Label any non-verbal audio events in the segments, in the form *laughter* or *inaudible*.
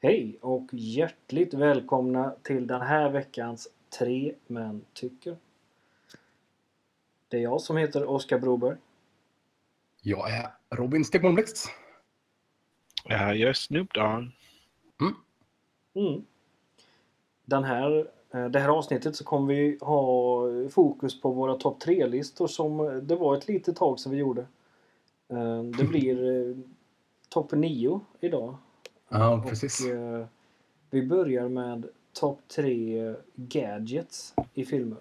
Hej och hjärtligt välkomna till den här veckans Tre män tycker. Det är jag som heter Oskar Broberg. Jag är Robin Stegholmblixt. Ja, jag är Snoop Dogg. Mm. Den här, eh, det här avsnittet så kommer vi ha fokus på våra topp tre-listor som eh, det var ett litet tag sedan vi gjorde. Eh, Det blir topp nio idag. Ja, precis. Och, eh, vi börjar med topp tre eh, gadgets i filmer.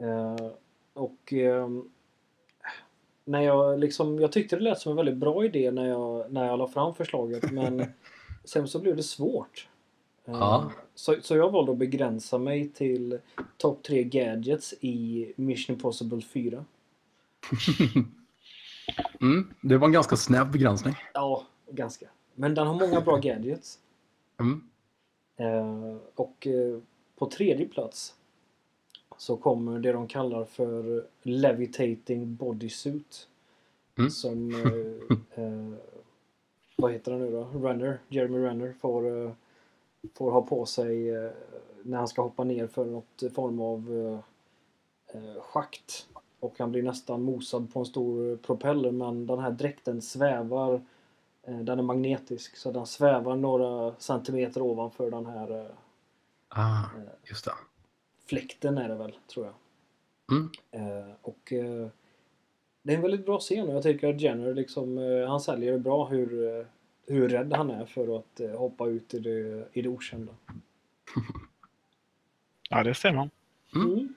Eh, och ehm, när jag liksom, jag tyckte det lät som en väldigt bra idé när jag, när jag la fram förslaget men *laughs* sen så blev det svårt. Eh, Ja. så, så jag valde att begränsa mig till topp tre gadgets i Mission Impossible 4. *laughs* Mm, det var en ganska snäv begränsning. Ja, ganska. Men den har många bra *laughs* gadgets. Mm. Eh, och eh, på tredje plats så kommer det de kallar för Levitating Bodysuit. Mm. Som, *laughs* eh, eh, vad heter han nu då? Renner, Jeremy Renner får, eh, får ha på sig eh, när han ska hoppa ner för något form av schakt. Och han blir nästan mosad på en stor propeller men den här dräkten svävar Den är magnetisk så den svävar några centimeter ovanför den här eh, Ah, just det. fläkten är det väl, tror jag. Mm. Eh, och eh, det är en väldigt bra scen och jag tycker att Jenner liksom, eh, han säljer bra hur, eh, hur rädd han är för att eh, hoppa ut i det, i det okända. *laughs* Ja, det ser man. Mm.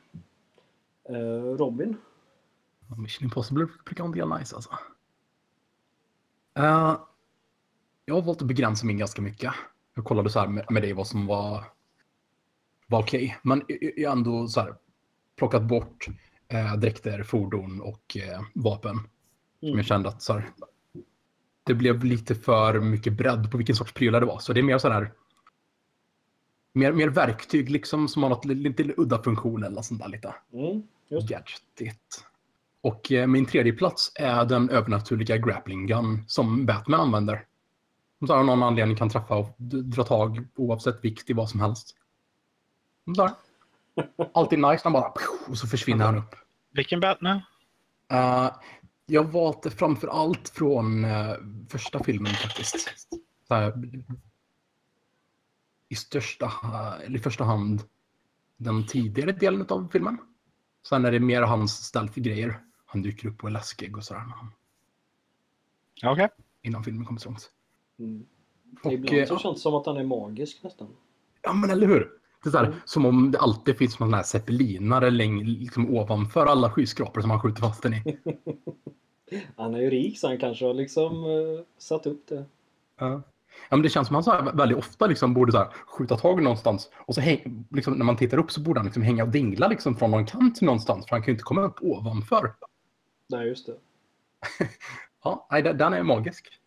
Eh, Robin? Mission Impossible brukar vara en del nice alltså. Eh, jag har valt att begränsa mig ganska mycket. Jag kollade så här med, med dig vad som var, var okej. Men jag har ändå så här plockat bort eh, dräkter, fordon och eh, vapen. Som Mm. jag kände att så här, det blev lite för mycket bredd på vilken sorts prylar det var. Så det är mer så här mer, mer verktyg liksom som har något lite, lite udda funktion eller sånt där lite Mm. Gadgetigt. Och eh, min tredje plats är den övernaturliga grappling gun som Batman använder. Här av någon anledning kan träffa och dra tag oavsett vikt i vad som helst. Så här. *laughs* Alltid nice när bara och så försvinner han upp. Vilken Batman? Uh, jag har valt framför allt från eh, första filmen faktiskt. Så här, I största, eller i första hand den tidigare delen av filmen. Sen är det mer hans stealth-grejer. Han dyker upp och är läskig och sådär Okej. innan filmen kommer så långt. Mm. Och, Ibland så eh, känns det som att han är magisk nästan. Ja men eller hur? Det är så här, Mm. Som om det alltid finns någon här zeppelinare liksom ovanför alla skyskrapor som han skjuter fast den i. *laughs* Han är ju rik så han kanske har liksom eh, satt upp det. Ja. Ja, men det känns som att han så väldigt ofta liksom borde så skjuta tag någonstans. Och så häng, liksom, när man tittar upp så borde han liksom hänga och dingla liksom från någon kant någonstans. För han kan ju inte komma upp ovanför. Nej, just det. *laughs* Ja, nej, den är magisk.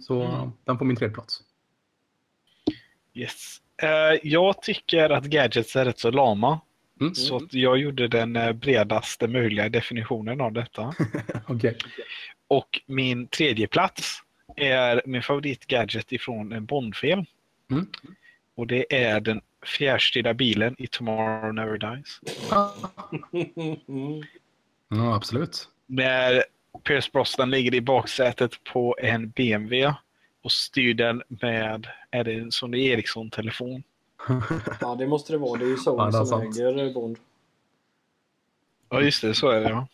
Så Mm. den får min tredje plats. Yes. Eh, jag tycker att gadgets är rätt så lama. Mm. Så att jag gjorde den eh, bredaste möjliga definitionen av detta. *laughs* Okej. Och min tredje plats är min favoritgadget ifrån en Bondfilm. Mm. Och det är den fjärrstyrda bilen i Tomorrow Never Dies. *laughs* Ja, absolut. När Pierce Brosnan ligger i baksätet på en BMW och styr den med, är det en Sony Ericsson-telefon? *laughs* Ja, det måste det vara. Det är ju Sony Ja, är som äger Bond. Ja, just det, så är det ja.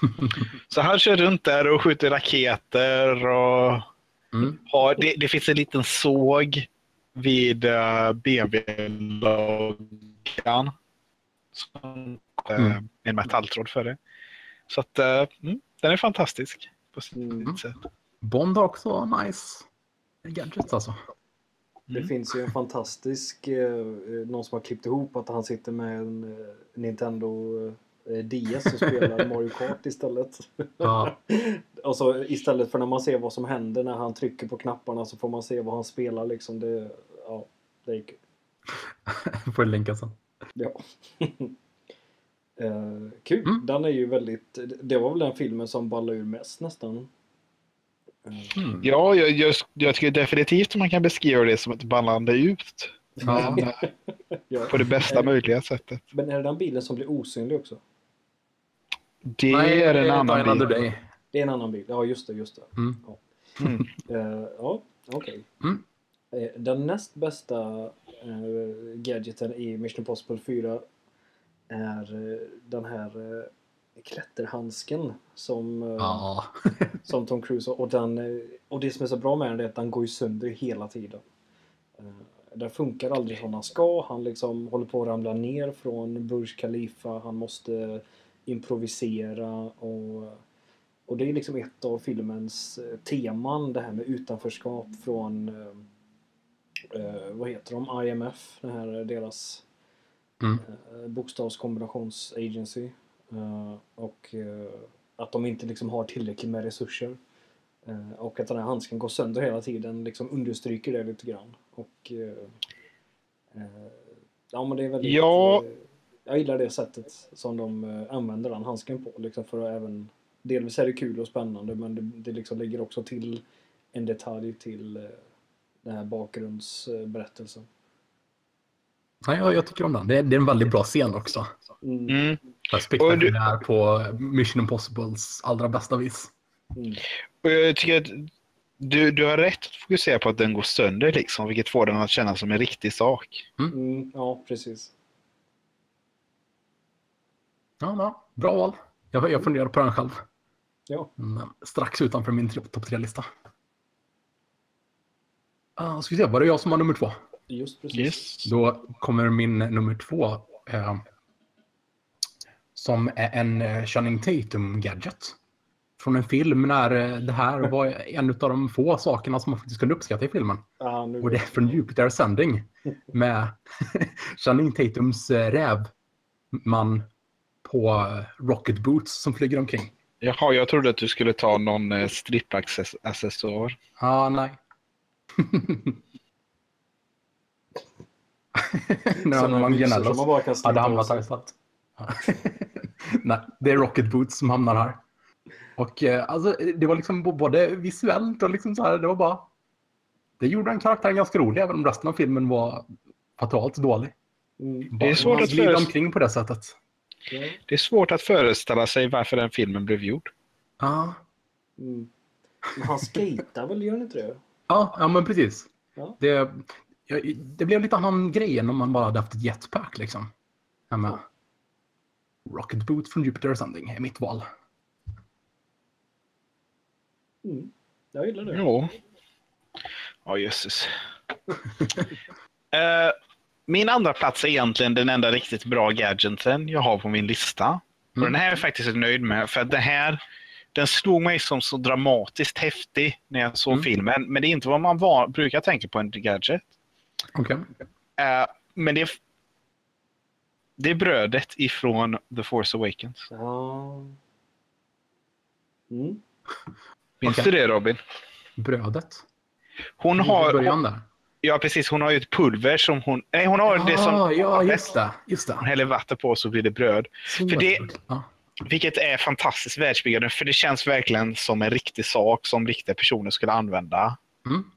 *laughs* Så han kör runt där och skjuter raketer och Mm. har, det, det finns en liten såg vid uh, BMW-loggan. Som uh, Mm. en metalltråd för det. Så att eh, mm, den är fantastisk på sitt Mm. sätt. Bond har också nice gadgets alltså. Det Mm. finns ju en fantastisk, eh, eh, någon som har klippt ihop att han sitter med en eh, Nintendo eh, DS och spelar *laughs* Mario Kart istället. Ja. *laughs* och så istället för när man ser vad som händer när han trycker på knapparna så får man se vad han spelar liksom. Det, ja, det är kul. *laughs* får länka sen. Ja. Eh, kul. Mm. Den är ju väldigt, det var väl den filmen som ballade ur mest nästan. Eh, Mm. Ja, jag, jag, jag tycker definitivt man kan beskriva det som ett ballande ut. Ja. *laughs* På det bästa möjliga sättet. Men är det den bilen som blir osynlig också? Det Nej, är en det annan bil. Day. Det är en annan bil. Ja, just det. Just det. Mm. Ja, Mm. *laughs* Eh, ja okej. Mm. Eh, Den näst bästa eh, gadgeten i Mission Impossible 4 är eh, den här eh, klätterhandsken som, eh, Ja. *laughs* som Tom Cruise. Och, den, och det som är så bra med den är att den går ju sönder hela tiden. Den funkar aldrig som den ska. Han liksom håller på att ramla ner från Burj Khalifa. Han måste improvisera och och det är liksom ett av filmens teman, det här med utanförskap från eh, vad heter de? IMF, det här är deras Mm. eh, bokstavskombinationsagency. Eh, och eh, att de inte liksom har tillräckligt med resurser. Och att den här handsken går sönder hela tiden liksom understryker det lite grann. Och ja men det är väldigt... Ja. Jag gillar det sättet som de använder den handsken på. Liksom för att även, delvis är det kul och spännande men det, det liksom lägger också till en detalj till den här bakgrundsberättelsen. Nej, jag, jag tycker om den. Det är, det är en väldigt bra scen också. Mm. Mm. Spektakulär på Mission Impossibles allra bästa vis. Mm. Och jag tycker att du, du har rätt att fokusera på att den går sönder, liksom, vilket får den att kännas som en riktig sak. Mm. Ja, precis. Ja, ja, bra val. Jag, jag funderar på den själv. Ja. Men strax utanför min topp tre-lista. Uh, ska vi se, var det jag som har nummer två? Just precis. Yes. Då kommer min nummer två. Eh, som är en eh, Channing Tatum-gadget. Från en film när eh, det här *laughs* var en av de få sakerna som man faktiskt kunde uppskatta i filmen. Ja, nu Och det är från Jupiter Ascending. *laughs* Med *laughs* Channing Tatums eh, rävman på eh, rocket boots som flyger omkring. Jaha, jag trodde att du skulle ta någon eh, strippaccessoar. Ah, nej. När kan slita hade hamnat här. Ja. *laughs* nej, det är Rocket Boots som hamnar här. Och eh, alltså, det var liksom både visuellt och liksom så här, det var bara... Det gjorde den karaktären ganska rolig, även om resten av filmen var fatalt dålig. Mm. Det är svårt Han att föreställa- omkring på det sättet. Det är svårt att föreställa sig varför den filmen blev gjord. Ja, Mm. Men han skejtar väl, gör han inte det? ja, ja men precis. Ja. Det, ja, det blev lite annan grej än om man bara hade haft ett jetpack liksom. Ja, Rocket Boot från Jupiter Ascending är mitt val. Mm. Jag gillar det. Ja. Ja, jösses. *laughs* Eh, min andra plats är egentligen den enda riktigt bra gadgeten jag har på min lista. Och Mm. den här är jag faktiskt nöjd med. För att den här den slog mig som så dramatiskt häftig när jag såg Mm. filmen. Men det är inte vad man var, brukar tänka på en gadget. Okej. Eh, men det är, det är brödet ifrån The Force Awakens. Ja. Mm. Minns Okej. du det Robin? Brödet. Hon I har, början där. ja precis, hon har ju ett pulver som hon, nej hon har det som Ah, ja, just det. Just hon det. häller vatten på så blir det bröd. Så För det- Ja. Vilket är fantastiskt världsbyggande för det känns verkligen som en riktig sak som riktiga personer skulle använda. Mm.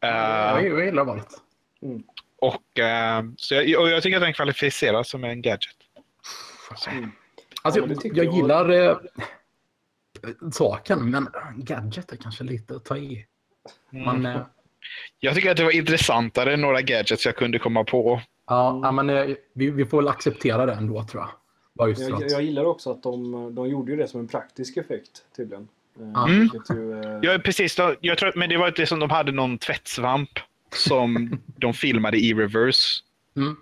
Eh, Jag, jag gillar valet. Och, eh, så jag, och jag tycker att den kvalificeras som en gadget. Mm. Alltså, Ja, det jag, jag gillar eh, saken, men gadget är kanske lite att ta i. Man, eh, Jag tycker att det var intressantare än några gadgets jag kunde komma på. ja, men eh, vi, vi får väl acceptera det ändå, tror jag. Bara just Jag, att, jag gillar också att de, de gjorde ju det som en praktisk effekt tydligen. Eh, Mm. ju, eh, Ja, precis. Jag tror, men det var det som de hade någon tvättsvamp som de filmade i reverse. mm,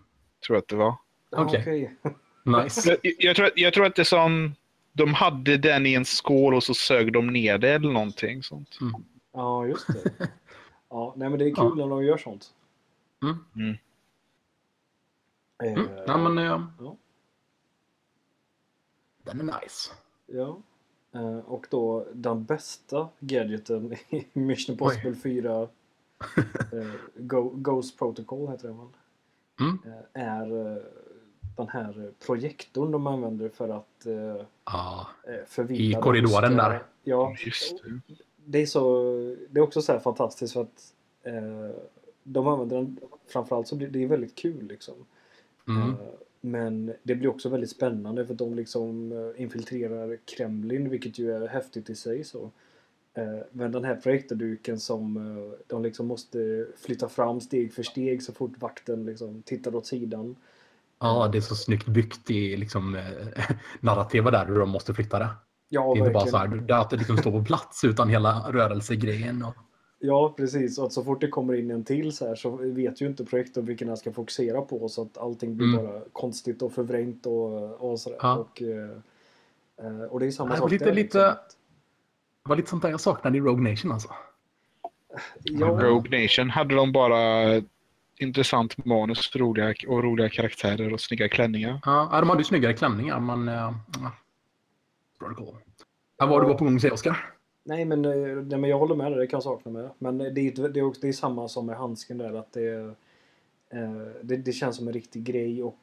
Tror jag att det var. ja, okej. okej. nice. Jag, jag, tror, att- jag tror att det som... De hade den i en skål och så sög de ner det eller någonting sånt. Ja, just det. Ja, nej men det är kul när de gör sånt. Mm. Mm. Eh, Mm. Ja, men, eh, Ja. Den är nice. Ja. Eh, Och då den bästa gadgeten i Mission Impossible 4 eh, Go, Ghost Protocol heter den väl? Mm. Eh, är eh, den här projektorn de använder för att eh, Ja, eh, förvilla I korridoren ryska- där. Ja, Just det. det är så, det är också så här fantastiskt för att eh, de använder den, framförallt så blir det är väldigt kul liksom. Mm. Eh, men det blir också väldigt spännande för att de liksom eh, infiltrerar Kremlin vilket ju är häftigt i sig så. Eh, Men den här projektorduken som eh, de liksom måste flytta fram steg för steg så fort vakten liksom tittar åt sidan. Ja, det är så snyggt byggt i liksom, eh, *laughs* narrativet där hur de måste flytta det. Ja, det är inte bara verkligen. så här, det att det liksom står på plats utan hela rörelsegrejen. Och, Ja, precis. Och att så fort det kommer in en till så här så vet ju inte projektorn vilken han ska fokusera på så att allting blir Mm. bara konstigt och förvrängt och, och sådär. Ja. Och, och det är samma Ja, sak lite- där. lite- Liksom. Det var lite sånt där jag saknade i Rogue Nation alltså. Ja, Rogue Nation hade de bara intressant manus roliga, och roliga karaktärer och snygga klänningar. Ja, de hade ju snyggare klänningar, men... Bra går. Ja, vad du var på gång att säga, Oskar? nej, men, eh, nej, men jag håller med dig. Det kan jag sakna med. Men det är, det är, också, det är samma som med handsken där. Att det, eh, det, det känns som en riktig grej och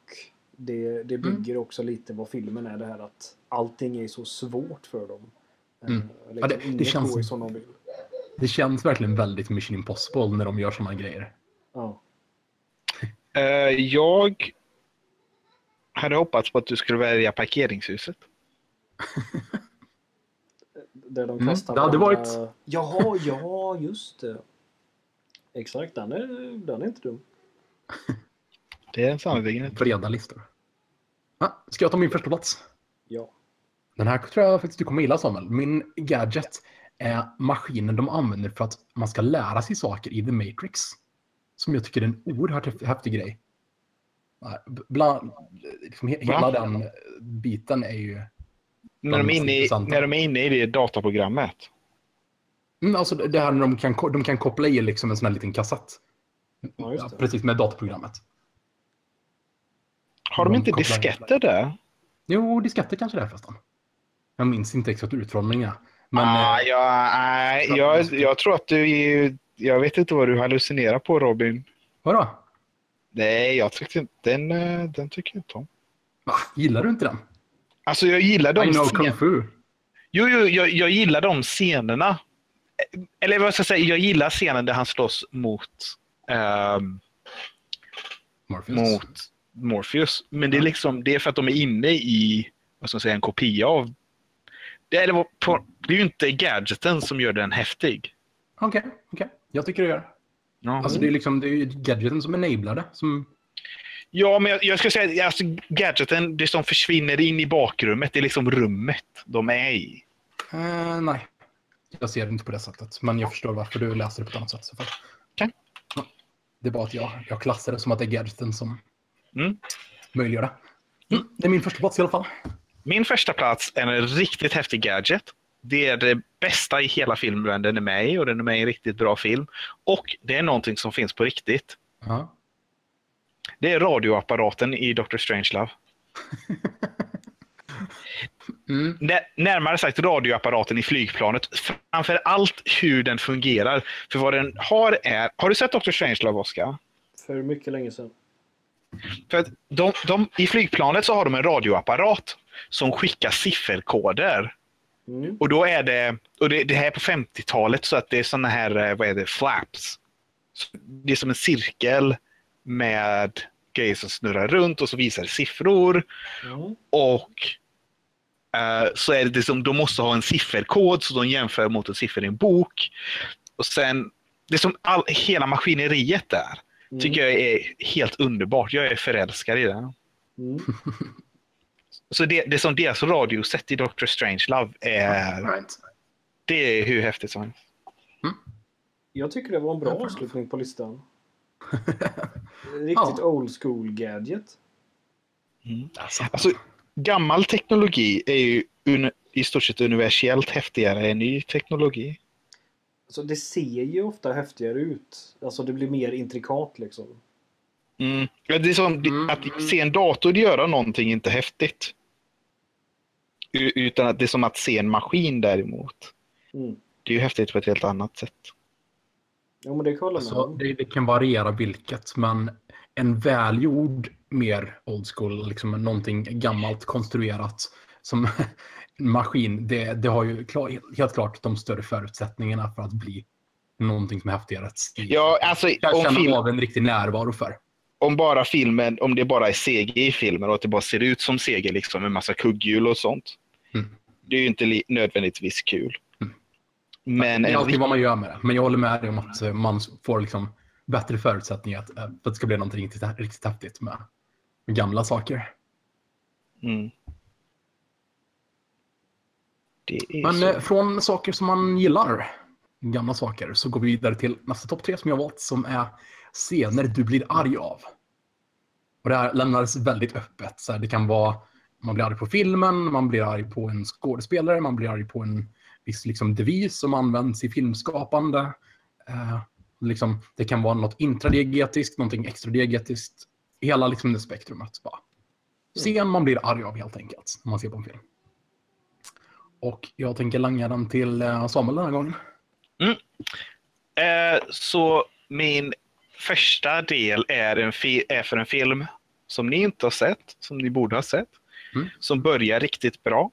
det, det Mm. bygger också lite vad filmen är. Det här att allting är så svårt för dem. Eh, Mm. Liksom, Ja, det- det inget känns- går ju som de vill. Det känns verkligen väldigt Mission Impossible när de gör såna grejer. Ja. *laughs* Eh, jag hade hoppats på att du skulle välja parkeringshuset. Där de Mm, kastar det hade varit- Jaha, ja, just det. Exakt, den är, den är inte dum. *laughs* Det är sannerligen inte. Breda listor. Ja, ska jag ta min första plats? Ja. Den här tror jag faktiskt du kommer gilla Samuel. Min gadget är maskinen de använder för att man ska lära sig saker i The Matrix. Som jag tycker är en oerhört häftig, grej. Ja, Bland, liksom he, Va? hela den biten är ju... När de, i, när de är inne i det dataprogrammet. Mm, alltså det här när de kan, de kan koppla i liksom en sån här liten kassett. Ja, det. precis, med dataprogrammet. Har de De inte disketter där? Jo, disketter kanske det är förresten. Jag minns inte exakt utformningen. Men ah, eh, ja, nej, jag, jag tror att du. Jag vet inte vad du hallucinerar på Robin. vadå? Nej, jag tyckte inte... Den, eh, den tycker jag inte om. Va? Gillar du inte den? Alltså jag gillar de I know kung fu. Jo, jo jag, jag gillar de scenerna. Eller vad ska jag säga, jag gillar scenen där han slåss mot, ehm, Morpheus. mot Morpheus. Men det är liksom det är för att de är inne i vad ska man säga, en kopia av... Det, eller, på, det är ju inte gadgeten som gör den häftig. Okej, okej. Jag tycker det gör. Ja, Alltså det är liksom det är ju gadgeten som enablar det. Som, ja men jag, jag ska säga alltså, gadgeten, det som försvinner in i bakrummet, det är liksom rummet de är i. eh, nej, jag ser det inte på det sättet. Men jag förstår varför du läser det på ett annat sätt. Okej. Ja. Det är bara att jag, jag klassar det som att det är gadgeten som Mm. möjliggör det. Mm. Det är min första plats i alla fall. Min första plats är en riktigt häftig gadget. Det är det bästa i hela filmen den är med i och den är med i en riktigt bra film. Och det är någonting som finns på riktigt. Ja. Det är radioapparaten i Dr. Strangelove. *laughs* Mm. Nä- Närmare sagt radioapparaten i flygplanet. Framför allt hur den fungerar. För vad den har är... Har du sett Dr. Strangelove, Oskar? För mycket länge sedan. För att de, de, I flygplanet så har de en radioapparat som skickar sifferkoder. Mm. Och då är det, och det, det här är på 50-talet så att det är såna här, eh, vad är det, flaps. Så Det är som en cirkel med grejer som snurrar runt och så visar det siffror. Mm. Och eh, så är det liksom, de måste ha en sifferkod så de jämför mot en siffra i en bok. Och sen, det är som all, hela maskineriet där Mm. tycker jag är helt underbart. Jag är förälskad i det. Mm. *laughs* Så det, det som deras radiosätt i Dr. Strangelove är, Right. det är hur häftigt som helst. Jag tycker det var en bra avslutning på listan. *laughs* Riktigt Ja. old school gadget. Alltså, Alltså, gammal teknologi är ju un, i stort sett universellt häftigare än ny teknologi. Alltså det ser ju ofta häftigare ut. Alltså det blir mer intrikat liksom. Mm. Det är som Mm. att se en dator göra någonting är inte häftigt. Utan att det är som att se en maskin däremot. Mm. Det är ju häftigt på ett helt annat sätt. Jo men det alltså, det, det kan variera vilket, men en välgjord, mer old school, liksom någonting gammalt konstruerat som en *laughs* maskin, det, det har ju klar, helt klart de större förutsättningarna för att bli någonting som är häftigare. Att Ja, alltså jag film, av en riktig närvaro för. om bara filmen, om det bara är CG i filmen och att det bara ser ut som CG liksom med massa kugghjul och sånt. Mm. Det är ju inte nödvändigtvis kul. Mm. Men Det är alltid vad man gör med det. Men jag håller med dig om att eh, man får liksom bättre förutsättningar att, eh, att det ska bli någonting riktigt, riktigt häftigt med, med gamla saker. mm. Men så. eh, från saker som man gillar, gamla saker, så går vi vidare till nästa topp tre som jag valt som är scener du blir arg av. Och det här lämnades väldigt öppet. Så här, det kan vara man blir arg på filmen, man blir arg på en skådespelare, man blir arg på en viss liksom, devis som används i filmskapande. Eh, liksom, det kan vara något intradiegetiskt, någonting extradiegetiskt. Hela liksom, det spektrumet. Bara. Scen man blir arg av helt enkelt, när man ser på en film. Och jag tänker langa den till eh, Samuel den här gången. Eh, så min första del är, en är för en film som ni inte har sett, som ni borde ha sett. Mm. Som börjar riktigt bra.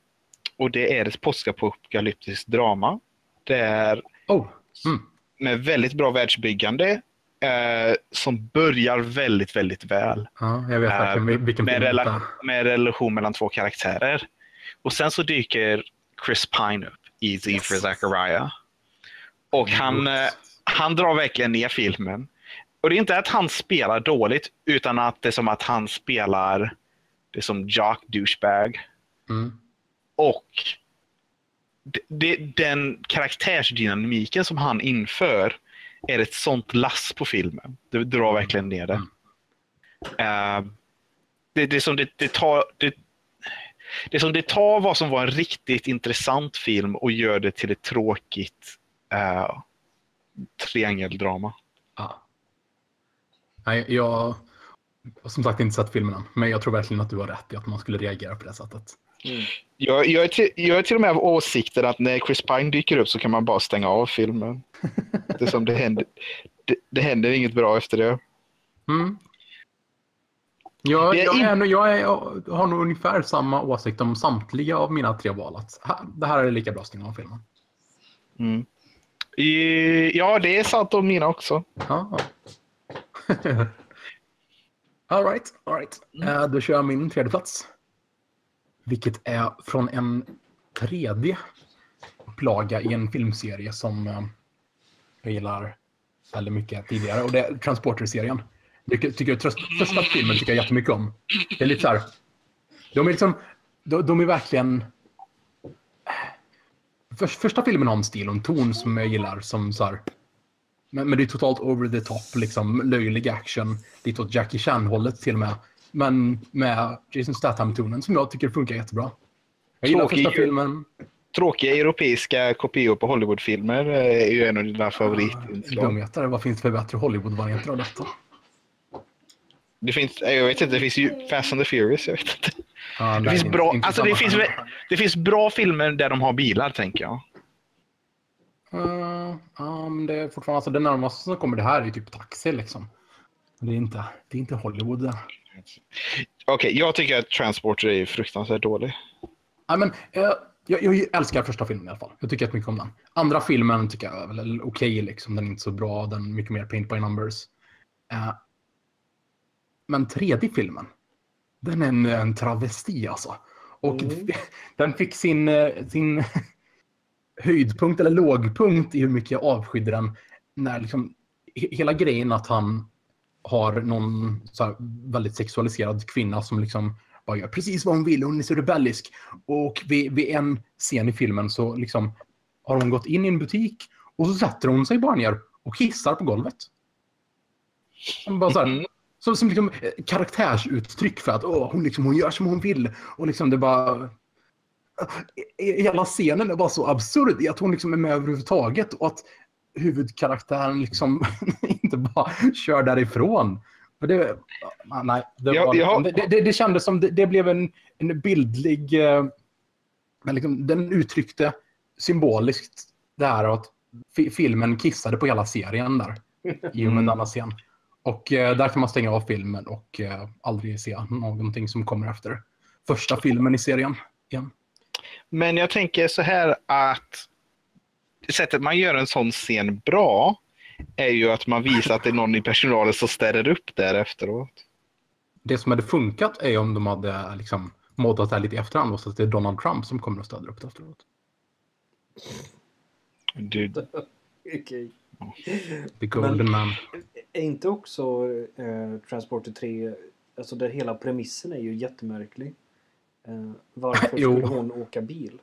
Och det är ett postapokalyptiskt drama. Det är Oh, mm. med väldigt bra världsbyggande. Eh, som börjar väldigt, väldigt väl. ja, jag vet Eh, vilken med, rela- med relation mellan två karaktärer. Och sen så dyker Chris Pine upp i Z Yes. Zachariah. Och han, eh, han drar verkligen ner filmen. Och det är inte att han spelar dåligt, utan att det är som att han spelar det är som Jock douchebag. Mm. Och det, det, den karaktärsdynamiken som han inför är ett sånt lass på filmen. Det drar verkligen ner det. Mm. Eh, det, det, är som det, det tar... Det, det är som det tar vad som var en riktigt intressant film och gör det till ett tråkigt uh, triangeldrama. Ja. Jag som sagt inte sett filmen än, men jag tror verkligen att du har rätt i att man skulle reagera på det sättet. Mm. Jag, jag, är till, jag är till och med av åsikten att när Chris Pine dyker upp så kan man bara stänga av filmen. *laughs* Det, är som det, händer, det, det händer inget bra efter det. Mm. Jag, är jag, är, jag, är, jag har nog ungefär samma åsikt om samtliga av mina tre val. Att det här är lika bra att stänga av filmen. Mm. Ja, det är sant om mina också. Ja, *laughs* ja. all right, all right. Eh, då kör jag min tredje plats. Vilket är från en tredje upplaga i en filmserie som eh, jag gillar väldigt mycket tidigare. Och det är Transporter-serien. Jag tycker, tröst- första filmen tycker jag jättemycket om. Det är lite så här. De är liksom, de, de är verkligen... För, första filmen har en stil och en ton som jag gillar som så här. Men, men det är totalt over the top, liksom löjlig action. Lite åt Jackie Chan-hållet till och med. Men med Jason Statham-tonen som jag tycker funkar jättebra. Jag gillar Tråkig- första filmen. Tråkiga europeiska kopior på Hollywoodfilmer eh, är ju en av dina favoritinslag. Dumheter, vad finns det för bättre Hollywood-varianter av detta? Det finns, jag vet inte, det finns ju Fast and the Furious, jag vet inte. Nej, finns, bra, alltså finns, det finns bra filmer där de har bilar, tänker jag. Uh, ja, men det är fortfarande, alltså det närmaste som kommer det här är ju typ Taxi liksom. Det är inte, det är inte Hollywood. Okej, jag tycker att Transporter är fruktansvärt dålig. Ja, men, eh, jag, jag älskar första filmen i alla fall. Jag tycker jättemycket om den. Andra filmen tycker jag är väl okej, liksom. den är inte så bra. Den är mycket mer paint by numbers. Eh, men tredje filmen, den är en, en travesti alltså. Och Mm. *laughs* den fick sin, sin *laughs* höjdpunkt eller lågpunkt i hur mycket jag avskydde den. När liksom, he- hela grejen att han har någon väldigt sexualiserad kvinna som liksom bara gör precis vad hon vill. Hon är så rebellisk. Och vid, vid en scen i filmen så liksom har hon gått in i en butik och så sätter hon sig bara ner och kissar på golvet. Som Bara så här, som, som liksom eh, karaktärsuttryck för att åh, hon, liksom, hon gör som hon vill. Och liksom det bara... I- Hela scenen är bara så absurd att hon liksom är med överhuvudtaget och att huvudkaraktären liksom *laughs* inte bara kör därifrån. För det, nej, det, Ja, var, ja. det, det, det kändes som det, blev en, en bildlig... eh, Men liksom, den uttryckte symboliskt det här att fi, filmen kissade på hela serien där. I och med Mm. denna scen. Och eh, där kan man stänga av filmen och eh, aldrig se någonting som kommer efter första filmen i serien igen. Men jag tänker så här att sättet man gör en sån scen bra är ju att man visar att det är någon i personalen som ställer upp där efteråt. Det som hade funkat är om de hade liksom moddat det här lite i efterhand och så att det är Donald Trump som kommer och stöder upp det efteråt. Du, Okej. The Golden Man. Är inte också eh, Transporter 3, alltså där hela premissen är ju jättemärklig. Eh, varför *laughs* Jo. skulle hon åka bil?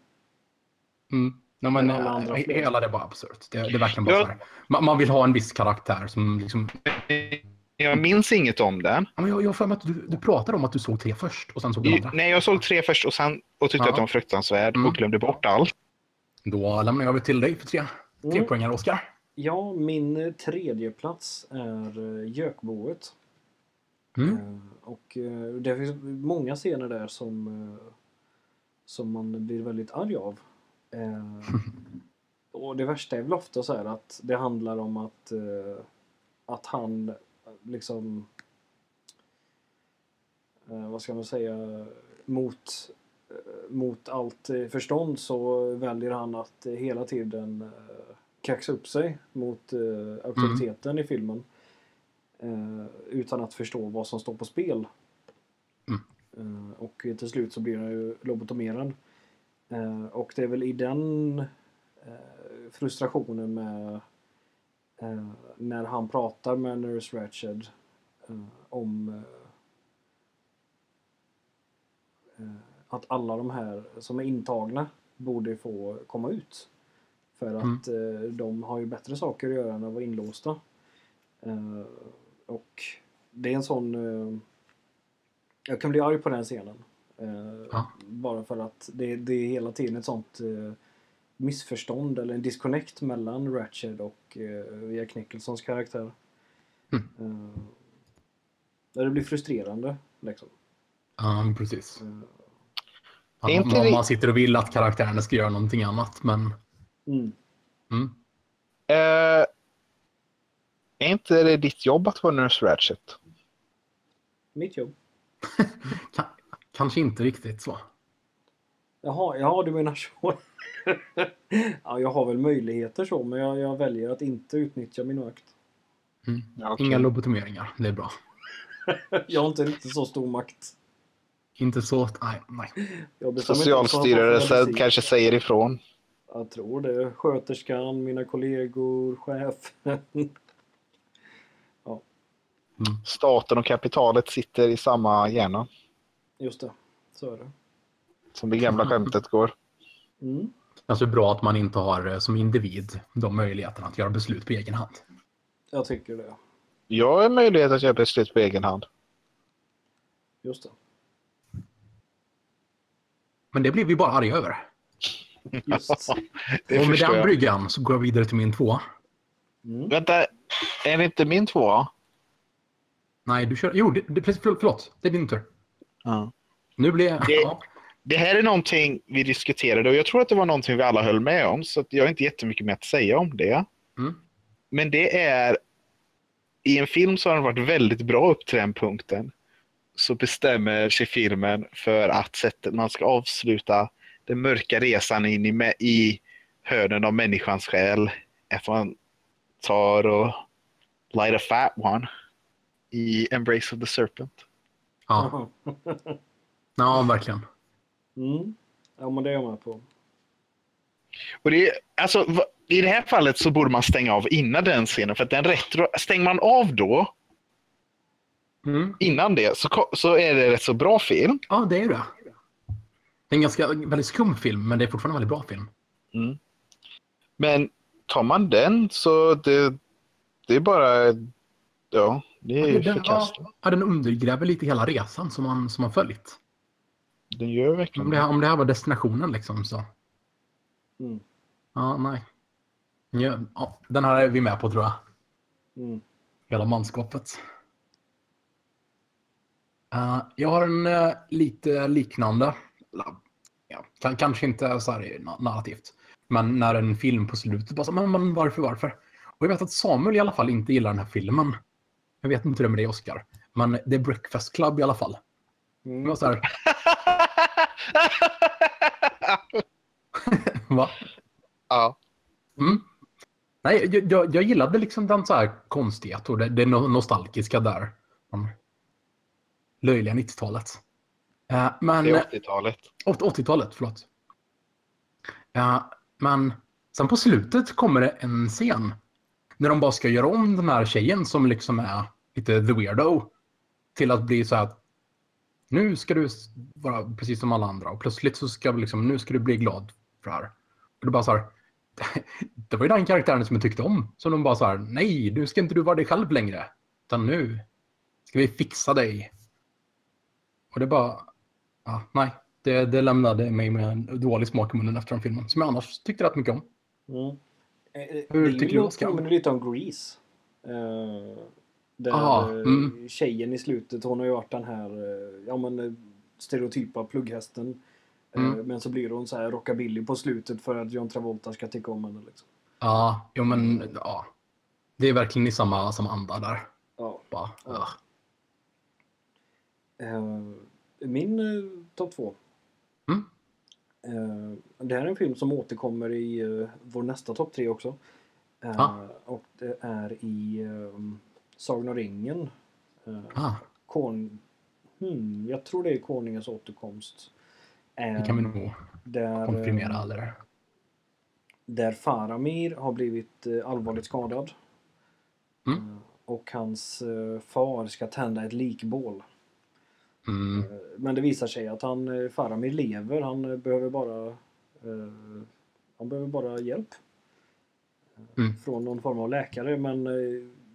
Mm. Nej, men, alla andra eh, fler. hela det är bara absurt. Det, det är verkligen bara Ja. så här. Man, man vill ha en viss karaktär som liksom... jag minns inget om den. Ja, men Jag jag har för mig att du, du pratade om att du såg tre först och sen såg du andra. Nej, jag såg tre först och, sen, och tyckte Ja. att den var fruktansvärd Mm. och glömde bort allt. Då lämnar jag över till dig för tre, tre Mm. poängar, Oskar. Ja, min tredje plats är eh, Gökboet. Mm. Eh, och eh, det finns många scener där som, eh, som man blir väldigt arg av. Och det värsta är väl ofta så här att det handlar om att, att han liksom vad ska man säga mot, mot allt förstånd så väljer han att hela tiden kaxa upp sig mot auktoriteten auktoriteten i filmen. Eh, utan att förstå vad som står på spel. Mm. Eh, och till slut så blir han ju lobotomerad. Eh, och det är väl i den frustrationen med när han pratar med Nurse Ratched om att alla de här som är intagna borde få komma ut. För att eh, de har ju bättre saker att göra än att vara inlåsta. Och det är en sån... Eh, jag kan bli arg på den scenen. Eh, Ja. Bara för att det, det är hela tiden ett sånt eh, missförstånd eller en disconnect mellan Ratched och eh, Jack Nicholsons karaktär. Mm. Eh, där det blir frustrerande. Liksom. Ja, precis. Inte man, det- man sitter och vill att karaktärerna ska göra någonting annat, men... mm. Mm. Eh, är inte det ditt jobb att vara Nurse Ratchet? Mitt jobb. *laughs* Ka- kanske inte riktigt så. Jaha, ja du menar så. *laughs* ja, jag har väl möjligheter så, men jag, jag väljer att inte utnyttja min makt. Mm. Ja, okej. Inga lobotomeringar, det är bra. *laughs* Jag har inte riktigt så stor makt. Inte så... Nej, nej. Socialstyrelsen kanske säger ifrån. Jag tror det. Sköterskan, mina kollegor, chefen. Staten och kapitalet sitter i samma hjärna. Just det, så är det. Som det gamla skämtet går. Mm. Alltså det är bra att man inte har eh, som individ de möjligheterna att göra beslut på egen hand. Jag tycker det. Jag har möjlighet att göra beslut på egen hand. Just det. Men det blir vi bara arga över. Just. *laughs* Det och med den bryggan så går jag vidare till min tvåa. Mm. Vänta, är det inte min tvåa? Nej, du kör... Jo, det, det, precis, förlåt. Det är din tur. Ja. Nu blir jag... Det- Ja. Det här är någonting vi diskuterade och jag tror att det var någonting vi alla höll med om. Så att jag har inte jättemycket mer att säga om det. Mm. Men det är... I en film så har den varit väldigt bra upp till den punkten. Så bestämmer sig filmen för att sättet man ska avsluta den mörka resan in i, i hörnen av människans själ. Att man tar och light a fat one i Embrace of the Serpent. Ja. *laughs* ja, verkligen. Mm. Ja, men det är jag med på. Och det, är- alltså, I det här fallet så borde man stänga av innan den scenen. För att den retro, stänger man av då, Mm. innan det, så, så är det rätt så bra film. Ja, det är det. Det är en ganska väldigt skum film, men det är fortfarande en väldigt bra film. Men tar man den så det, det är bara... Ja, det är ju den, förkastligt. ja, den undergräver lite hela resan som man, som man följt. Den gör Om verkligen det, här, om det här var destinationen liksom så... Mm. Ja, nej. Ja, ja, den här är vi med på tror jag. Mm. Hela manskapet. Eh, jag har en eh, lite liknande. Ja, kan, kanske inte så här na- narrativt. Men när en film på slutet bara så, men, men varför, varför? Och jag vet att Samuel i alla fall inte gillar den här filmen. Jag vet inte hur det är med dig Oscar. Men det är Breakfast Club i alla fall. Det Mm. var så här, *laughs* Va? Ja. Mm. Nej, jag, jag, jag gillade liksom den så här konstighet och det, det no- nostalgiska där. Löjliga 90-talet. Eh, men... Det är 80-talet. Åt- 80-talet, förlåt. Ja, men sen på slutet kommer det en scen. När de bara ska göra om den här tjejen som liksom är lite the weirdo. Till att bli så här att nu ska du vara precis som alla andra och plötsligt så ska liksom, nu ska du bli glad för det här. Och det bara så här. *laughs* Det var ju den karaktären som jag tyckte om. Som de bara så här, nej, nu ska inte du vara dig själv längre. Utan nu ska vi fixa dig. Och det bara, ja, nej. Det, det lämnade mig med en dålig smak i munnen efter den filmen. Som jag annars tyckte rätt mycket om. Mm. Eh, eh, Hur det tycker du, ju- Oskar? påminner lite om Grease. Eh, där Ah, eh, mm. tjejen i slutet, hon har ju varit den här ja, men, stereotypa plugghästen. Mm. Men så blir hon så här rockabilly på slutet för att John Travolta ska tycka om henne. Liksom. Ja, jo men ja. Det är verkligen i samma, samma anda där. Ja. Bara, Ja. min eh, topp två. Mm. Eh, det här är en film som återkommer i eh, vår nästa topp tre också. Ah. Och det är i eh, Sagan om ringen. Ah, Kon... Hmm, jag tror det är Konungens återkomst. Det kan vi nog där, konfirmera eller? där Faramir har blivit allvarligt skadad. Mm. Och hans far ska tända ett likbål. Mm. Eh, Men det visar sig att han, eh, Faramir lever. Han eh, behöver bara eh, han behöver bara hjälp. Mm. Från någon form av läkare. Men,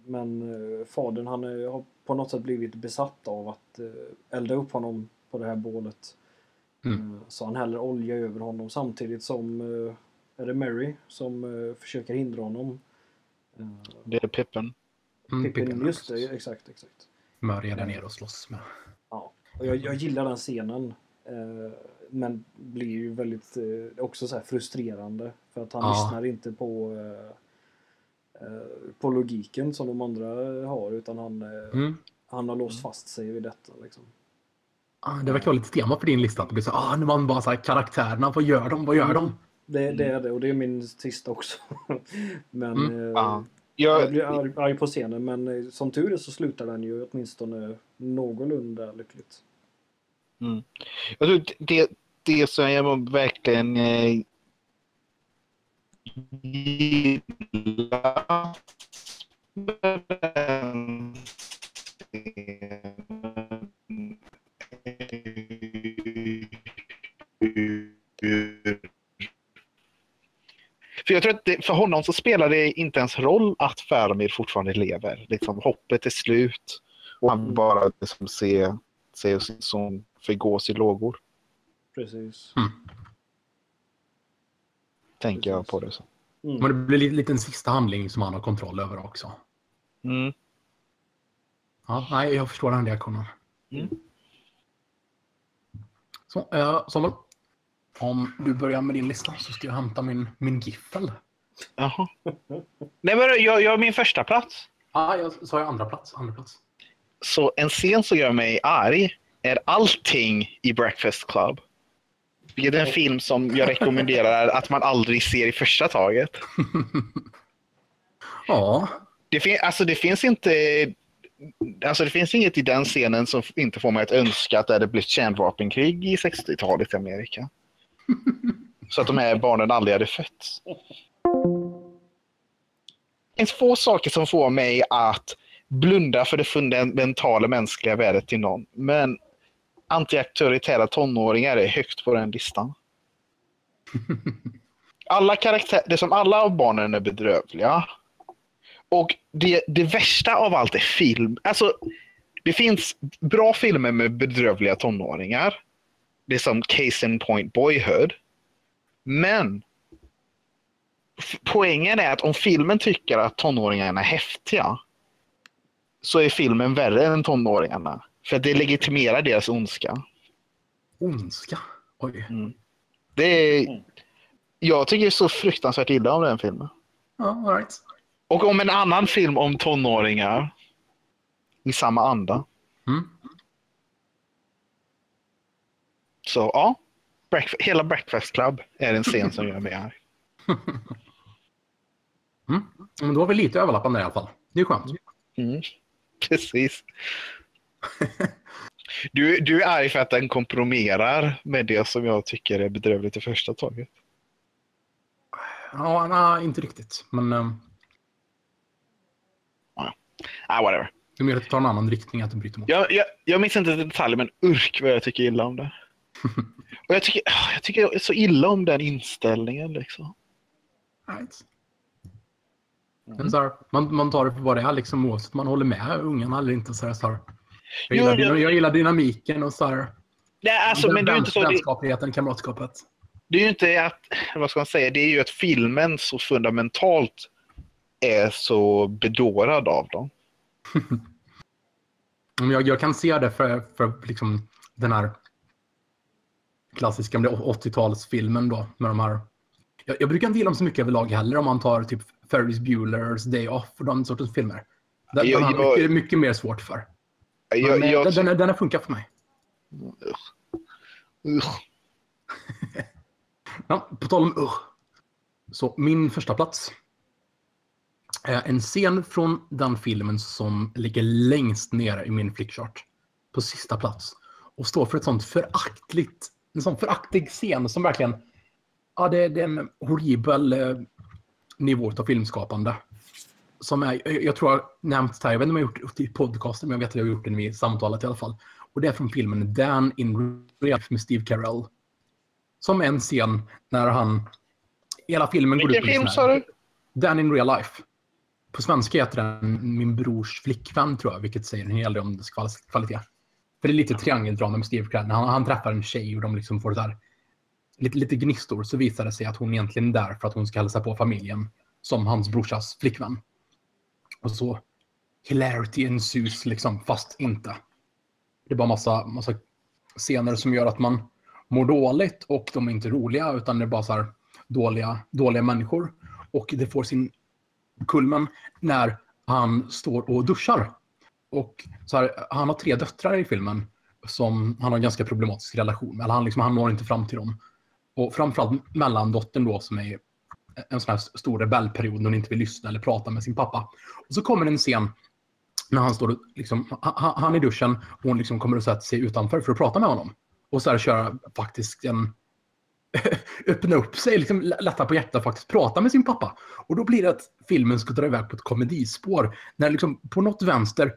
men fadern han har på något sätt blivit besatt av att elda upp honom på det här bålet. Mm. Så han häller olja över honom samtidigt som är det Mary som försöker hindra honom. Det är Pippen. Mm, Pippin, Pippin just det, exakt, exakt. Mörja där nere och slåss med. Ja, och jag, jag gillar den scenen. Eh, men blir ju väldigt eh, också så här frustrerande. För att han Ja. lyssnar inte på, eh, eh, på logiken som de andra har. Utan han, eh, Mm. han har låst fast sig vid detta. Liksom. Ah, det verkar vara lite tema för din lista. Att det blir så, ah, nu man bara så här, karaktärerna, vad gör de, vad gör de? Det, det är det och det är min sista också. *laughs* men Mm. eh, Ja. jag Jag, blir arg, arg på scenen. Men som tur är så slutar den ju åtminstone någorlunda lyckligt. Jag tror det, det som jag verkligen eh, gillar För jag tror att det, för honom så spelar det inte ens roll att Faramir fortfarande lever. Liksom, hoppet är slut och han Mm. bara liksom ser, ser sin son förgås i lågor. Precis. Tänker jag Precis. på det så. Mm. Men det blir lite, lite en sista handling som han har kontroll över också. Mm. Ja, nej, jag förstår den reaktionen. Mm. Så, eh, Samuel. Om du börjar med din lista så ska jag hämta min, min giffel. Jaha. Nej, men jag, jag har min första plats. Ja, ah, jag sa jag andra plats. Andra plats. Så en scen som gör mig arg är allting i Breakfast Club. Det är en film som jag rekommenderar *laughs* att man aldrig ser i första taget. ja, Det, fin- alltså det finns inte... Alltså det finns inget i den scenen som inte får mig att önska att det hade blivit kärnvapenkrig i 60-talet i Amerika. Så att de här barnen aldrig hade fötts. Det finns få saker som får mig att blunda för det fundamentala mänskliga värdet till någon. Men antiauktoritära tonåringar är högt på den listan. *laughs* Alla karaktärer, det är som alla av barnen är bedrövliga. Och det, det värsta av allt är film. Alltså, det finns bra filmer med bedrövliga tonåringar. Det är som Case in Point Boyhood. Men poängen är att om filmen tycker att tonåringarna är häftiga så är filmen värre än tonåringarna. För att det legitimerar deras ondska. ondska. Oj. Det är, jag tycker så fruktansvärt illa om den filmen. Ja, all right. Och om en annan film om tonåringar i samma anda. Mm. Så ja, Breakf- hela Breakfast Club är en scen som gör mig arg. *laughs* Men då har vi lite överlappande i alla fall. Det är skönt. Mm. Precis. *laughs* Du, du är arg för att den kompromerar med det som jag tycker är bedrövligt i första taget. Ja, nej, inte riktigt. Men eh, Ah, whatever. det är mer att det tar en annan riktning att den bryter mot. Jag, jag, jag minns inte detaljer, men urk vad jag tycker illa om det. *laughs* Och jag tycker, ah, jag tycker så illa om den inställningen. Liksom. Right. Men så här, man, man tar det för vad det är, liksom, oavsett man håller med ungarna eller inte. Så här, så här. Jag, Jo, gillar, jag- jag gillar dynamiken och så här, Nej, alltså, men det är ju inte så. Det, vänskapligheten, kamratskapet. det är ju inte att, vad ska man säga, det är ju att filmen så fundamentalt är så bedårad av dem. *laughs* Jag, jag kan se det för, för liksom den här klassiska 80-talsfilmen då med de här. Jag, jag brukar inte gilla dem så mycket överlag heller om man tar typ Ferris Bueller's Day Off och den sortens filmer. Har jag- mycket, mycket mer svårt för. Jag, Men, jag, den, den, den har funkat för mig. Usch. *laughs* Ja, på tal om uh. Så min första plats. är En scen från den filmen som ligger längst ner i min flickchart. På sista plats. Och står för ett sånt föraktligt, en sån föraktlig scen som verkligen, ja det, det är en horribel eh, nivå av filmskapande. Som är, jag- tror jag har nämnt här, jag vet inte om jag har gjort det i podcasten, men jag vet att jag har gjort det i samtalet i alla fall. Och det är från filmen Dan in Real med Steve Carell. Som en scen när han... Hela filmen går Vilken ut på film sa du? Dan in real life. På svenska heter den Min brors flickvän tror jag, vilket säger en hel del om dess kval- kvalitet. För det är lite triangeldrama med Steve Carell. Han, han träffar en tjej och de liksom får så här, lite, lite gnistor så visar det sig att hon egentligen är där för att hon ska hälsa på familjen som hans brorsas flickvän. Och så hilarity ensues liksom, fast inte. Det är bara massa, massa scener som gör att man mår dåligt och de är inte roliga utan det är bara så här dåliga, dåliga människor. Och det får sin kulmen när han står och duschar. Och så här, han har tre döttrar i filmen som han har en ganska problematisk relation med. Eller han, liksom, han når inte fram till dem. Och framförallt mellandottern då som är en sån här stor rebellperiod när hon inte vill lyssna eller prata med sin pappa. Och så kommer en scen när han står liksom, han, han i duschen och hon liksom kommer och sätter sig utanför för att prata med honom. Och så här köra faktiskt en *laughs* öppna upp sig, liksom lätta på hjärtat och faktiskt prata med sin pappa. Och då blir det att filmen ska dra iväg på ett komedispår. När liksom på något vänster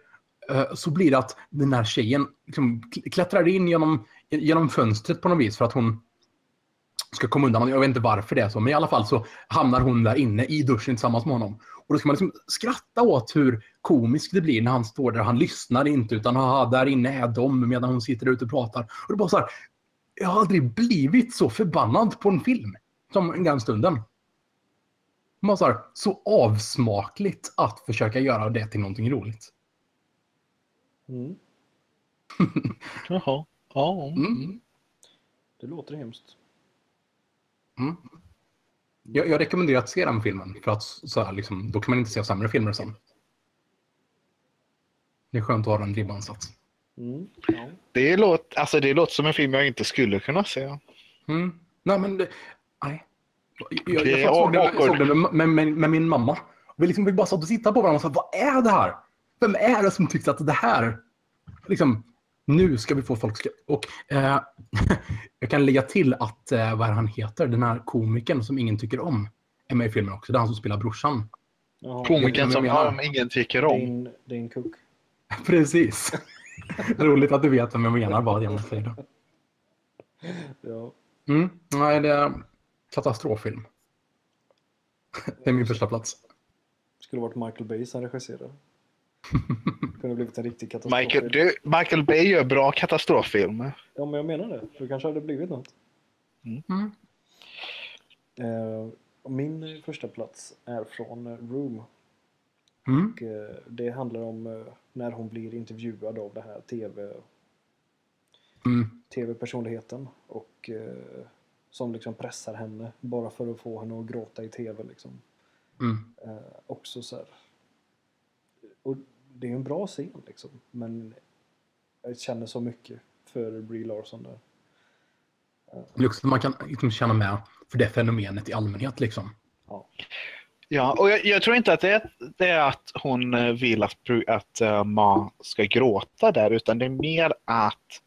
eh, så blir det att den här tjejen liksom klättrar in genom, genom fönstret på något vis för att hon ska komma undan. Jag vet inte varför det är så, men i alla fall så hamnar hon där inne i duschen tillsammans med honom. Och då ska man liksom skratta åt hur komiskt det blir när han står där. Han lyssnar inte utan haha, där inne är de medan hon sitter ute och pratar. Och det bara så här, jag har aldrig blivit så förbannad på en film som den stunden. Man så, här, så avsmakligt att försöka göra det till någonting roligt. Mm. *laughs* Jaha. Ja. Mm. Det låter hemskt. Mm. Jag, jag rekommenderar att se den filmen för att så här, liksom, då kan man inte se sämre filmer sen. Det är skönt att ha den ribban satt. Mm. Ja. Det, låter, alltså, det låter som en film jag inte skulle kunna se. Mm. Nej, men det, nej. Jag, jag, Det är jag såg, awkward. såg det med, med, med, med min mamma. Vi, liksom, vi bara satt och tittade på varandra och sa, vad är det här? Vem är det som tyckte att det här, liksom, nu ska vi få folk ska... Och eh, *laughs* jag kan lägga till att, eh, vad är han heter, den här komikern som ingen tycker om, är med i filmen också. Det är han som spelar brorsan. Jaha. Komikern som ja, ingen tycker om. Din, din cook. *laughs* Precis. *laughs* Roligt att du vet vem jag menar bara genom att säga det. Ja. Mm. Nej, det är katastroffilm. Det är min första plats. Skulle varit Michael Bay som regisserade. Kunde blivit en riktig katastrof. Michael, du, Michael Bay gör bra katastroffilmer. Ja, men jag menar det. Det kanske hade blivit något. Mm. Och min första plats är från Room. Mm. Och, eh, det handlar om eh, när hon blir intervjuad av det här TV, Mm. tv-personligheten. Och som liksom pressar henne bara för att få henne att gråta i tv. Liksom. Mm. Också så här. Och det är en bra scen liksom. Men jag känner så mycket för Brie Larson där. Det är också att man kan liksom känna med för det fenomenet i allmänhet. Liksom. Ja, och jag, jag tror inte att det är, det är att hon eh, vill att, att uh, Ma ska gråta där, utan det är mer att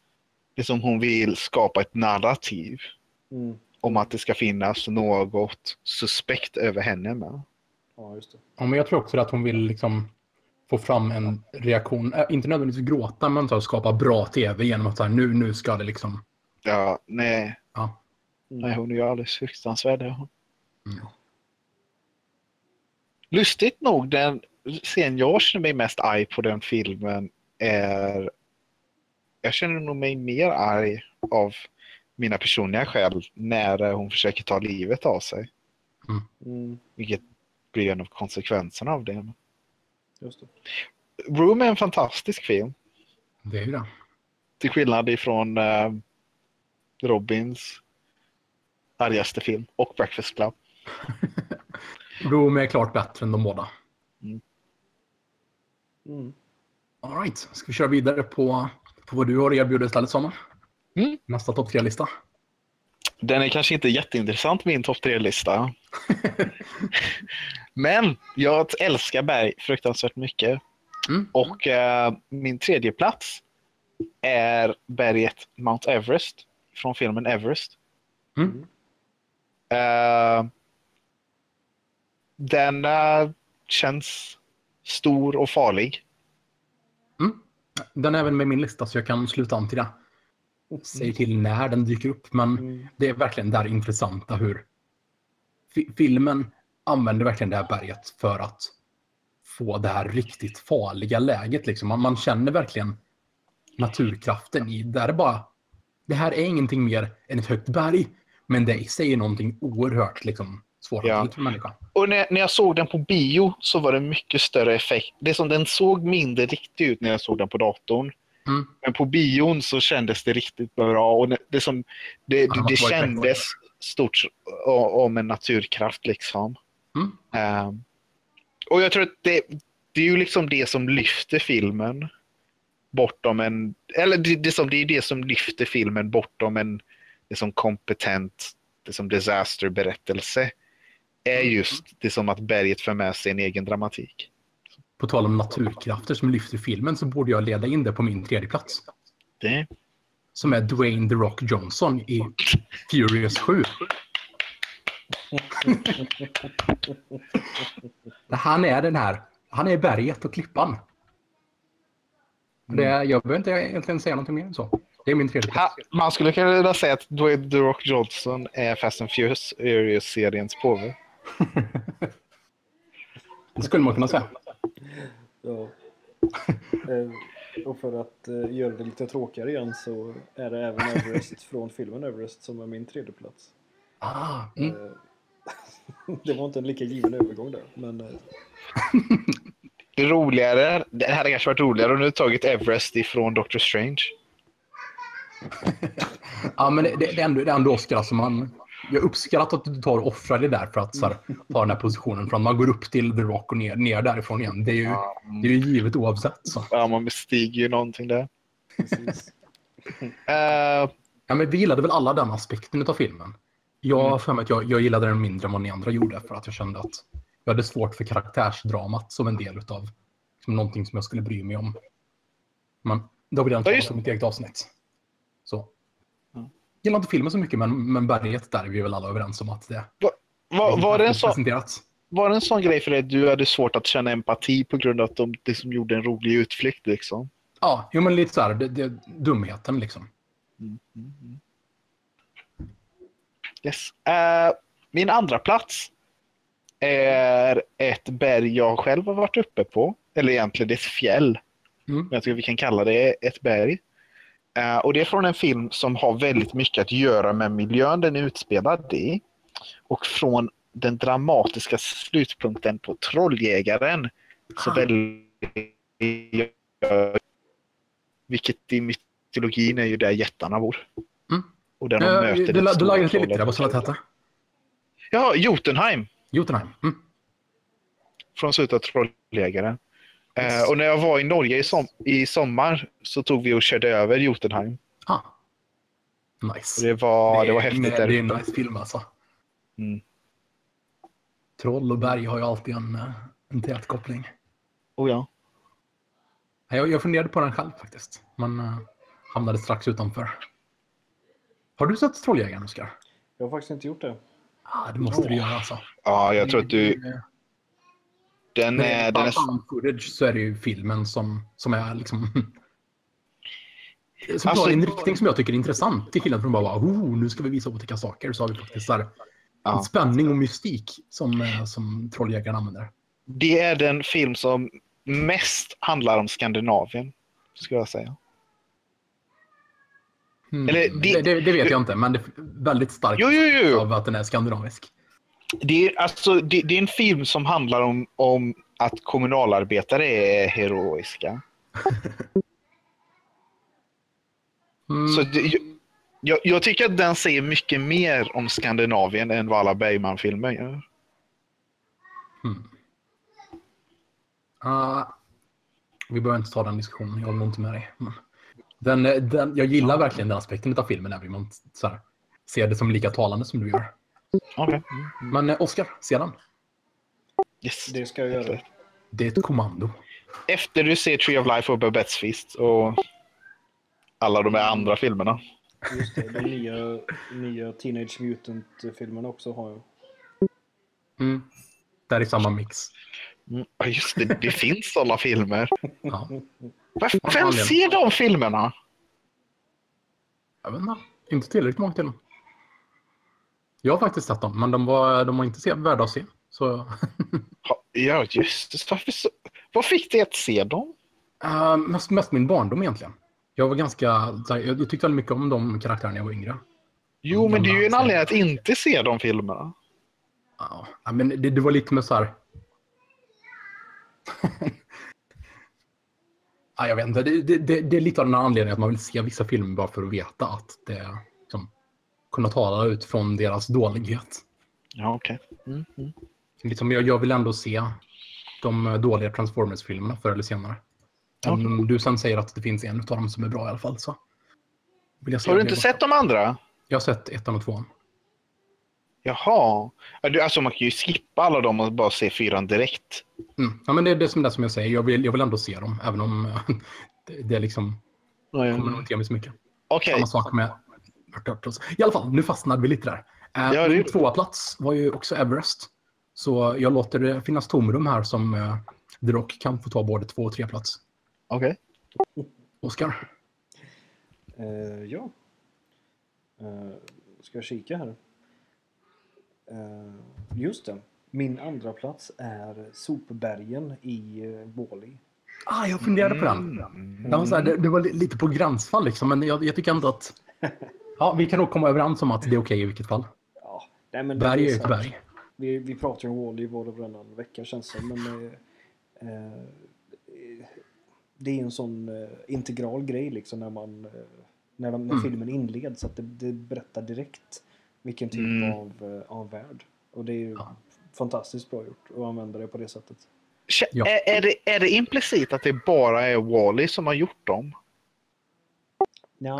det är som hon vill skapa ett narrativ Mm. om att det ska finnas något suspekt över henne med. Ja, just det. Ja, men jag tror också att hon vill liksom få fram en reaktion. Äh, inte nödvändigtvis gråta, men så skapa bra tv genom att så här, nu, nu ska det liksom... Ja, nej, Ja. Mm. nej hon är ju alldeles fruktansvärd. är hon. Mm. Lustigt nog, den scen jag känner mig mest arg på den filmen är... Jag känner nog mig mer arg av mina personliga skäl när eh, hon försöker ta livet av sig. Mm. Vilket blir en av konsekvenserna av det. Just det. Room är en fantastisk film. Det är ju det. Till skillnad ifrån eh, Robins argaste film och Breakfast Club. *laughs* Room är klart bättre än de båda. Mm. All right. Ska vi köra vidare på, på vad du har erbjudit istället, Samuel? Mm. Nästa topp tre-lista. Den är kanske inte jätteintressant, min topp tre-lista. *laughs* Men jag älskar berg fruktansvärt mycket. Mm. Och eh, min tredje plats är berget Mount Everest från filmen Everest. Mm. Eh, den eh, känns stor och farlig. Mm. Den är även med min lista så jag kan sluta an till det. Säger till när den dyker upp, men Mm. det är verkligen där intressanta hur fi- filmen använder verkligen det här berget för att få det här riktigt farliga läget. Liksom. Man, man känner verkligen naturkraften i det. Är bara, det här är ingenting mer än ett högt berg, men det i sig är någonting oerhört liksom, svårhanterligt för människan. Och när, när jag såg den på bio så var det mycket större effekt. Det som den såg mindre riktig ut när jag såg den på datorn. Mm. Men på bion så kändes det riktigt bra och det, det, som, det, Ja, det, det det kändes stort om en naturkraft liksom. Mm. Ehm, och jag tror att det, det är ju liksom det som lyfter filmen bortom en, eller det, det, som, det är det som lyfter filmen bortom en det som kompetent, det som disaster-berättelse. Är Mm. just det som att berget för med sig en egen dramatik. På tal om naturkrafter som lyfter filmen så borde jag leda in det på min tredje plats. Det, Som är Dwayne The Rock Johnson i Furious 7. *laughs* han är den här, han är berget och klippan. Det, jag behöver inte egentligen säga någonting mer än så. Det är min tredje ha, plats. man skulle kunna säga att Dwayne The Rock Johnson är Fast and Furious-seriens påve. *laughs* Det skulle man kunna säga. Ja. Eh, och för att eh, göra det lite tråkigare igen så är det även Everest från filmen Everest som är min tredje plats. Ah, mm. Eh, *laughs* det var inte en lika given övergång där. Men eh, Det roligare, det hade kanske varit roligare om du tagit Everest ifrån Doctor Strange. *laughs* Ja, men det, det, är ändå, det är ändå Oscar. Alltså man, jag uppskattar att du tar och offrar det där för att så här, ta den här positionen. Från man går upp till The Rock och ner, ner därifrån igen. Det är ju, det är ju givet oavsett. Så. Ja, man bestiger ju någonting där. *laughs* Eh, Ja, men vi gillade väl alla den aspekten av filmen. Jag har för mig att jag, jag gillade den mindre än vad ni andra gjorde för att jag kände att jag hade svårt för karaktärsdramat som en del av som någonting som jag skulle bry mig om. Men då vill jag inte Ja, ta just- som ett eget avsnitt. Så. Ja. Gillar inte filmen så mycket, men, men berget där är vi väl alla överens om att det var, var, det en sån, var det en sån grej för dig att du hade svårt att känna empati på grund av att de det som gjorde en rolig utflykt? Liksom? Ja, jo, men lite så här, det, det, dumheten liksom. Yes. Eh, min andra plats är ett berg jag själv har varit uppe på. Eller egentligen det är ett fjäll. Mm. Jag tycker vi kan kalla det ett berg. Eh, och det är från en film som har väldigt mycket att göra med miljön den är utspelad i. Och från den dramatiska slutpunkten på Trolljägaren. Så Ah. väldigt, vilket i mytologin är ju där jättarna bor. Mm. Och där de Eh, möter du, det du till lite där, vad sa du det? Ja, Jotunheim Jotunheim. Mm. från slutet av Trolljägaren. Eh, och när jag var i Norge i, som i sommar så tog vi och körde över Jotunheim. Ah. Nice. Det var, det var är- häftigt. Det är Där. en nice film alltså. Mm. Troll och berg har ju alltid en, eh, en tät koppling. Oh, ja. Jag, jag funderade på den själv faktiskt. Men uh, hamnade strax utanför. Har du sett Trolljägaren, Oskar? Jag har faktiskt inte gjort det. Ah, det måste du göra alltså. ja, jag tror att du... Den är... Den är footage så är det ju filmen som, som är liksom... Som Alltså- tar en riktning som jag tycker är intressant. Till skillnad från bara oh, nu ska vi visa otäcka saker. Så har vi faktiskt här, ja. en spänning och mystik som, eh, som Trolljägaren använder. det är den film som mest handlar om Skandinavien, skulle jag säga. Mm. Eller det, det- det, vet jag inte, men det är väldigt starkt Jo, jo, jo. av att den är skandinavisk. Det är, alltså, det, det är en film som handlar om, om att kommunalarbetare är heroiska. *laughs* Mm. Så jag, jag tycker att den säger mycket mer om Skandinavien än vad alla Bergman-filmer gör. Mm. Ah, vi behöver inte ta den diskussionen, jag håller inte med dig. Men Den, den, jag gillar verkligen den aspekten av filmen, även om man så här, ser det som lika talande som du gör. Okej. Men eh, Oscar, se den. Yes. Det ska jag göra. Det är ett kommando. Efter du ser Tree of Life och Babette's Feast och alla de här andra filmerna. Just det, de nya, nya Teenage Mutant-filmerna också har jag. Mm. Det är i samma mix. Mm, just det. Det finns sådana filmer. Ja. *laughs* Varför- Vem ser de filmerna? Jag vet inte, inte tillräckligt många till dem. Jag har faktiskt sett dem, men de var, de var inte se, värda att se. Så, *laughs* Ja, just. Varför så... Vad fick dig att se dem? uh, mest, mest min barndom egentligen. Jag var ganska, jag, tyckte väldigt mycket om de karaktärerna när jag var yngre. Jo, men det är ju en anledning att inte se de filmerna. Ja, ja, men det, det var lite med så här... *laughs* ja, jag vet inte. Det, det, det, det är lite av den här anledningen att man vill se vissa filmer bara för att veta att det liksom, kunna tala ut från deras dålighet. Ja, okej. Mm, mm. Liksom, jag, jag vill ändå se de eh, dåliga Transformers-filmerna förr eller senare. Om du sen säger att det finns en av dem som är bra i alla fall så vill jag se Har du inte sett de andra? Jag har sett ettan och tvåan. Jaha. Ja, Alltså man kan ju skippa alla dem och bara se fyran direkt. Mm. Ja, men det är det som, det som jag säger. Jag vill, jag vill ändå se dem, även om eh, *laughs* det, det är liksom, kommer nog inte ge mig så mycket. Okej. Samma sak med. I alla fall, nu fastnade vi lite där. Eh, Ja, det- tvåa plats var ju också Everest. Så jag låter det finnas tomrum här som eh, The Rock kan få ta både två och tre plats. Okej. Oscar? Eh, ja. Eh, ska jag kika här? Eh, just det. Min andra plats är Sopbergen i uh, Wall-E. Ah, jag funderade på den. Mm. Det var, här, det, det var li- lite på gränsfall liksom, men jag, jag tycker ändå att... *laughs* Ja, vi kan nog komma överens om att det är okej i vilket fall. Ja, nej, men det Berg är ett berg. Vi, vi pratar ju om Wall-E var och varannan vecka känns det som. Men eh, eh, det är en sån eh, integral grej liksom när man eh, när, de, när Mm. filmen inleds. Att det, det berättar direkt vilken typ Mm. av, eh, av värld. Och det är ju Ja. fantastiskt bra gjort att använda det på det sättet. Ja. Är, är, det, är det implicit att det bara är Wally som har gjort dem? Ja,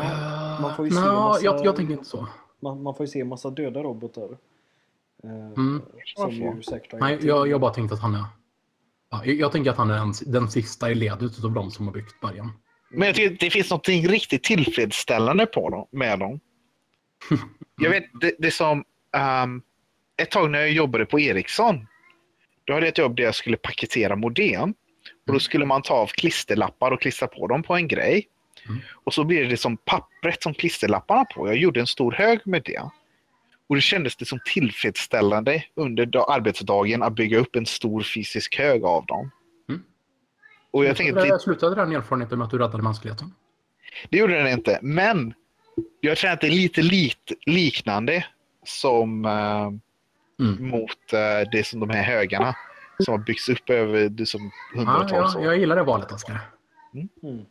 man får ju se Nå, massa- jag, jag tänker inte så. man, man får ju se en massa döda robotar. Eh, Mm. Som Varför? ju säkert har Nej, jag, jag bara tänkte att han är... Ja, jag, jag tänker att han är den, den sista i ledet av de som har byggt bergen. Men jag tycker det finns något riktigt tillfredsställande på dem, med dem. Jag vet, det, det som ehm, ett tag när jag jobbade på Ericsson. Då hade jag ett jobb där jag skulle paketera modem. Och då skulle man ta av klisterlappar och klistra på dem på en grej. Mm. Och så blir det som pappret som klisterlapparna på. Jag gjorde en stor hög med det. Och det kändes det som tillfredsställande under da- arbetsdagen att bygga upp en stor fysisk hög av dem. Mm. Och jag tänkte, det, Jag slutade den erfarenheten med att du räddade mänskligheten. det gjorde den inte. Men jag känner att det är lite lit, liknande som eh, Mm. mot eh, det som de här högarna som har byggts upp över det som Ja, hundratals ja, år. jag gillar det valet, Oskar. Mm.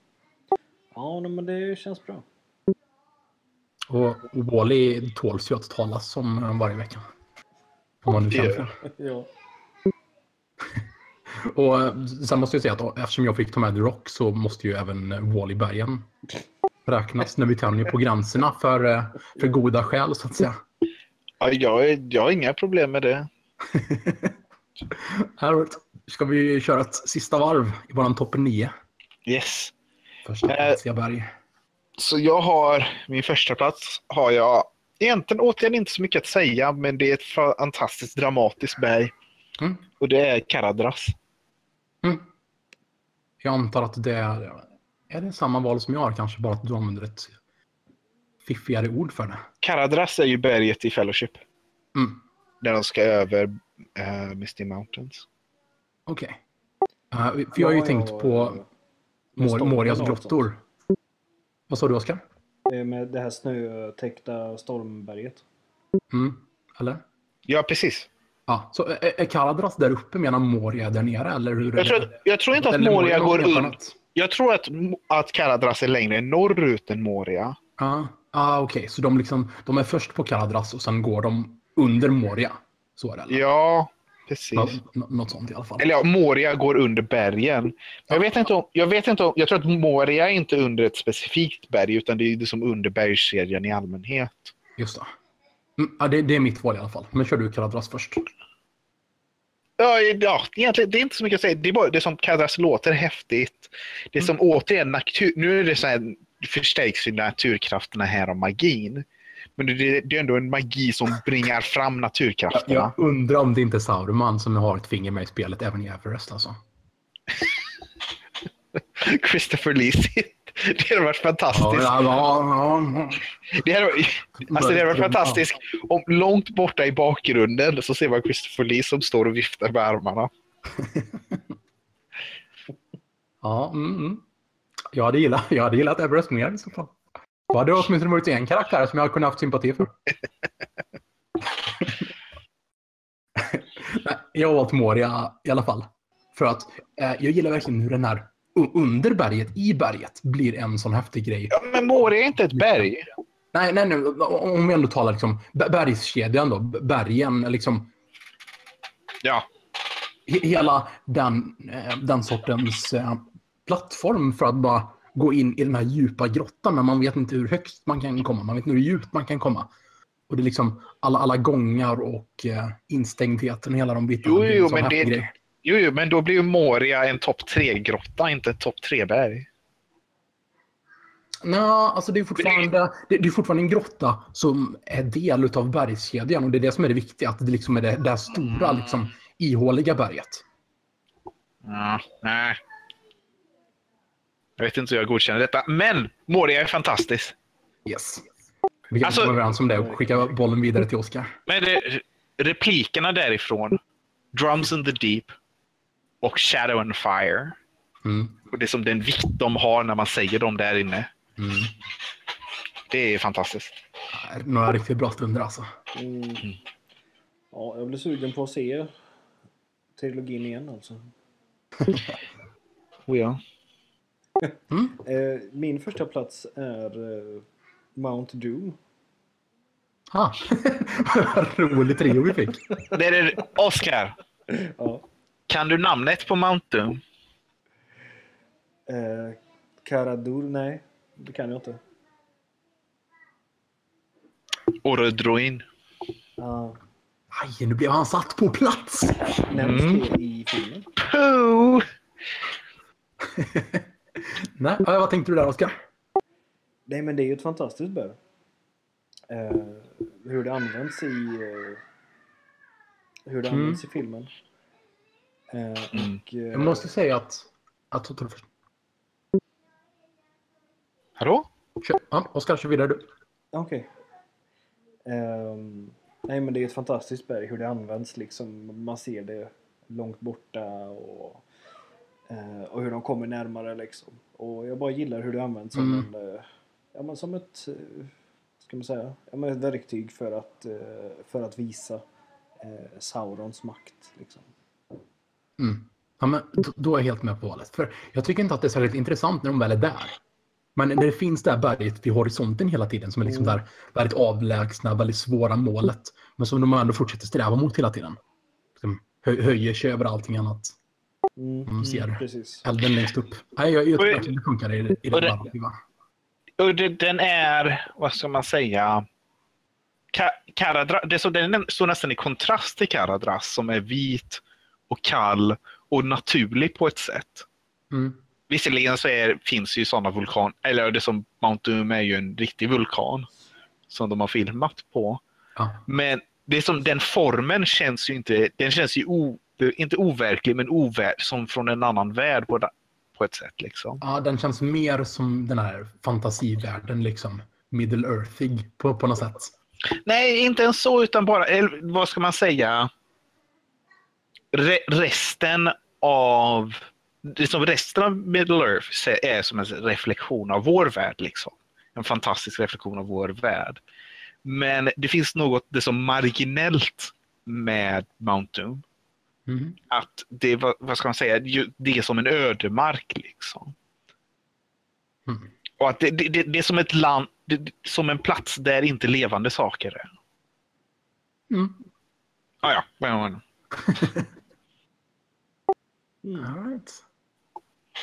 Ja, nej, men det känns bra. Och Wally tåls ju att talas om eh, varje vecka. Om man nu känner för. *laughs* Ja. Och eh, sen måste jag säga att eftersom jag fick ta med The Rock så måste ju även Wally bergen räknas när vi tänjer på gränserna för, eh, för goda skäl så att säga. Ja, jag, jag har inga problem med det. *laughs* Här ska vi köra ett sista varv i våran topp 9. Yes. Första Eh. plats berg. Så jag har, min första plats har jag egentligen återigen inte så mycket att säga, men det är ett fantastiskt dramatiskt berg. Mm. Och det är Karadras. Mm. Jag antar att det är, är det samma val som jag har kanske, bara att du använder ett fiffigare ord för det. Karadras är ju berget i Fellowship. Mm. Där de ska över uh, Misty Mountains. Okej. Eh, för jag har ju Ja, tänkt ja, på Mor- Morias grottor. Vad sa du, Oskar? Med det här snötäckta stormberget. Mm. Eller? Ja, precis. Ja, så är, Kaladras där uppe medan Moria är där nere? Eller hur Jag tror, jag tror inte att Moria något går under. Jag tror att, att Karadras är längre norrut än Moria. Ja, ah, okej. Så de, liksom, de är först på Kaladras och sen går de under Moria? Så är det? Eller? Ja, precis. Nå, nå- något sånt i alla fall. Eller ja, Moria går under bergen. Men Jag vet inte om, jag vet inte om, jag tror att Moria är inte under ett specifikt berg utan det är det som under bergskedjan i allmänhet. Just det. Mm, ja, det. Det är mitt val i alla fall. Men kör du Kaladras först. Ja, ja egentligen, det är inte så mycket att säga. Det är bara det som Kadras låter häftigt. Det som återigen, natur, nu är det så här, förstärks ju naturkrafterna här av magin. Men det, det är ändå en magi som bringar fram naturkrafterna. Jag undrar om det inte är Sauruman som har ett finger med i spelet även i Everest alltså. *laughs* Christopher Lee. Det hade varit fantastiskt. Ja, ja, ja, Det hade, alltså det hade varit fantastiskt om långt borta i bakgrunden så ser man Christopher Lee som står och viftar med armarna. *laughs* ja mm, mm. Jag hade gillat, jag hade gillat Everest mer i så fall. Då hade det åtminstone varit en karaktär som jag hade kunnat haft sympati för. *laughs* Jag har valt Moria i alla fall. För att eh, jag gillar verkligen hur den här under berget, i berget, blir en sån häftig grej. Ja, men Moria är inte ett berg. Nej, nej, nej, om vi ändå talar liksom bergskedjan då, bergen, liksom Ja, he- hela den, eh, den sortens eh, plattform för att bara gå in i den här djupa grottan, men man vet inte hur högt man kan komma, man vet inte hur djupt man kan komma. Och det är liksom alla, alla gångar och eh, instängdheten, hela de bitarna. Jo, jo, men det-. Jo, jo, men då blir ju Moria en topp tre-grotta, inte ett topp tre-berg. Nja, alltså det är, fortfarande, det, det är fortfarande en grotta som är del av bergskedjan och det är det som är det viktiga, att det liksom är det, här stora, liksom, ihåliga berget. Ja, nej. Jag vet inte hur jag godkänner detta, men Moria är fantastisk. Yes. Vi kan Alltså- komma överens om det och skicka bollen vidare till Oskar. Men det, replikerna därifrån, Drums in the Deep och Shadow and Fire. Mm. Och det är som den vikt de har när man säger dem där inne. Mm. Det är fantastiskt. Några riktigt bra stunder alltså. Mm. Ja, jag blir sugen på att se trilogin igen alltså. *laughs* Oh, ja. *laughs* Eh, min första plats är eh, Mount Doom. Ah. *laughs* Vad rolig trio vi fick. Det är Oscar, Ja. Kan du namnet på Mount Doom? Eh, Karadur, nej. Det kan jag inte. Orodruin. Ja. Aj, nu blev han satt på plats. nämns Mm. det i filmen? Pooh! *laughs* Nej, ja, vad tänkte du där Oskar? Nej, men det är ju ett fantastiskt berg. Eh, hur det används i eh, hur det Mm. används i filmen. Eh, Mm. och, eh, Jag måste säga att... att. Hallå? Kör. Ja, Oskar, kör vidare du. Okej. Ehm, nej men det är ett fantastiskt berg hur det används liksom. Man ser det långt borta och, eh, och hur de kommer närmare liksom. Och jag bara gillar hur det används som Mm. en, eh, ja men som ett, eh, ska man säga, ja men ett verktyg för att, för att visa Saurons makt liksom. Mm. Ja, men då, är jag helt med på valet. För jag tycker inte att det är särskilt intressant när de väl är där. Men när det finns det här berget vid horisonten hela tiden som är liksom Mm. där väldigt avlägsna, väldigt svåra målet. Men som de ändå fortsätter sträva mot hela tiden. Liksom hö, höjer sig över allting annat. Mm, Mm, ser. Precis. Elden längst upp. Nej, jag, jag tycker verkligen det funkar i, i narrativa. och det, den är, vad ska man säga, Ka, Karadra, det så, den står nästan i kontrast till Karadras som är vit och kall och naturlig på ett sätt. Mm. Visserligen så är, finns ju sådana vulkan, eller det som Mount Doom är ju en riktig vulkan som de har filmat på. Ja. Men det som, den formen känns ju inte, den känns ju o, inte overklig men ovär, som från en annan värld på, på ett sätt. Liksom. ja, den känns mer som den här fantasivärlden, liksom. Middle Earthig på, på något sätt. Nej, inte ens så utan bara, eller, vad ska man säga, Re, resten av, det som resten av Middle Earth är som en reflektion av vår värld. Liksom. En fantastisk reflektion av vår värld. Men det finns något det som marginellt med Mount Doom. Mm. Att det, vad, vad ska man säga, det är som en ödemark. Liksom. Mm. Och att det, det, det, är som ett land, det- som en plats där inte levande saker är. Mm. Ah, ja, ja. *laughs* Mm. All right.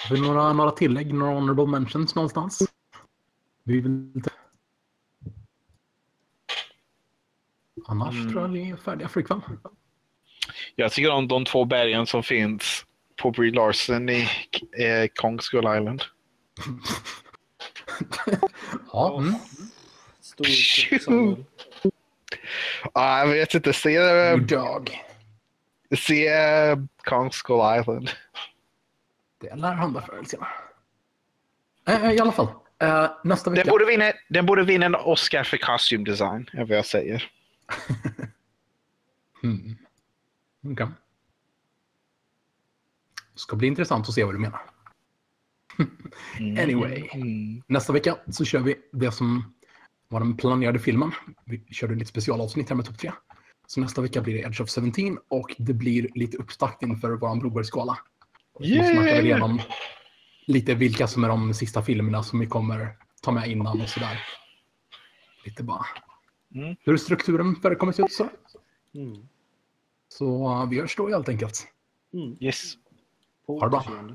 Har vi några, några tillägg, några honorable mentions någonstans? Vi vill inte... Annars Mm. tror jag vi är färdiga för ikväll. Jag tycker om de två bergen som finns på Brie Larson i eh, Kong Skull Island. *laughs* Ja, mm. Stor. *laughs* Ah, jag vet inte. Se, Good dog. Se eh, Kong Skull Island. Det lär handla förr eller senare. Eh, I alla fall. Eh, nästa Den vecka. borde, vinna, den borde vinna en Oscar för costume design, är vad jag säger. *laughs* Mm. Okej. Ska bli intressant att se vad du menar. *laughs* Anyway. Mm. Nästa vecka så kör vi det som var den planerade filmen. Vi körde lite specialavsnitt här med topp 3. Så nästa vecka blir det Edge of 17 och det blir lite uppstart inför vår Brobergsgala. Så snackar vi Yeah! igenom lite vilka som är de sista filmerna som vi kommer ta med innan och sådär. Lite bara Mm. hur strukturen för det kommer se ut så. Mm. Så vi hörs då helt enkelt. Mm. Yes. På Ha det bra.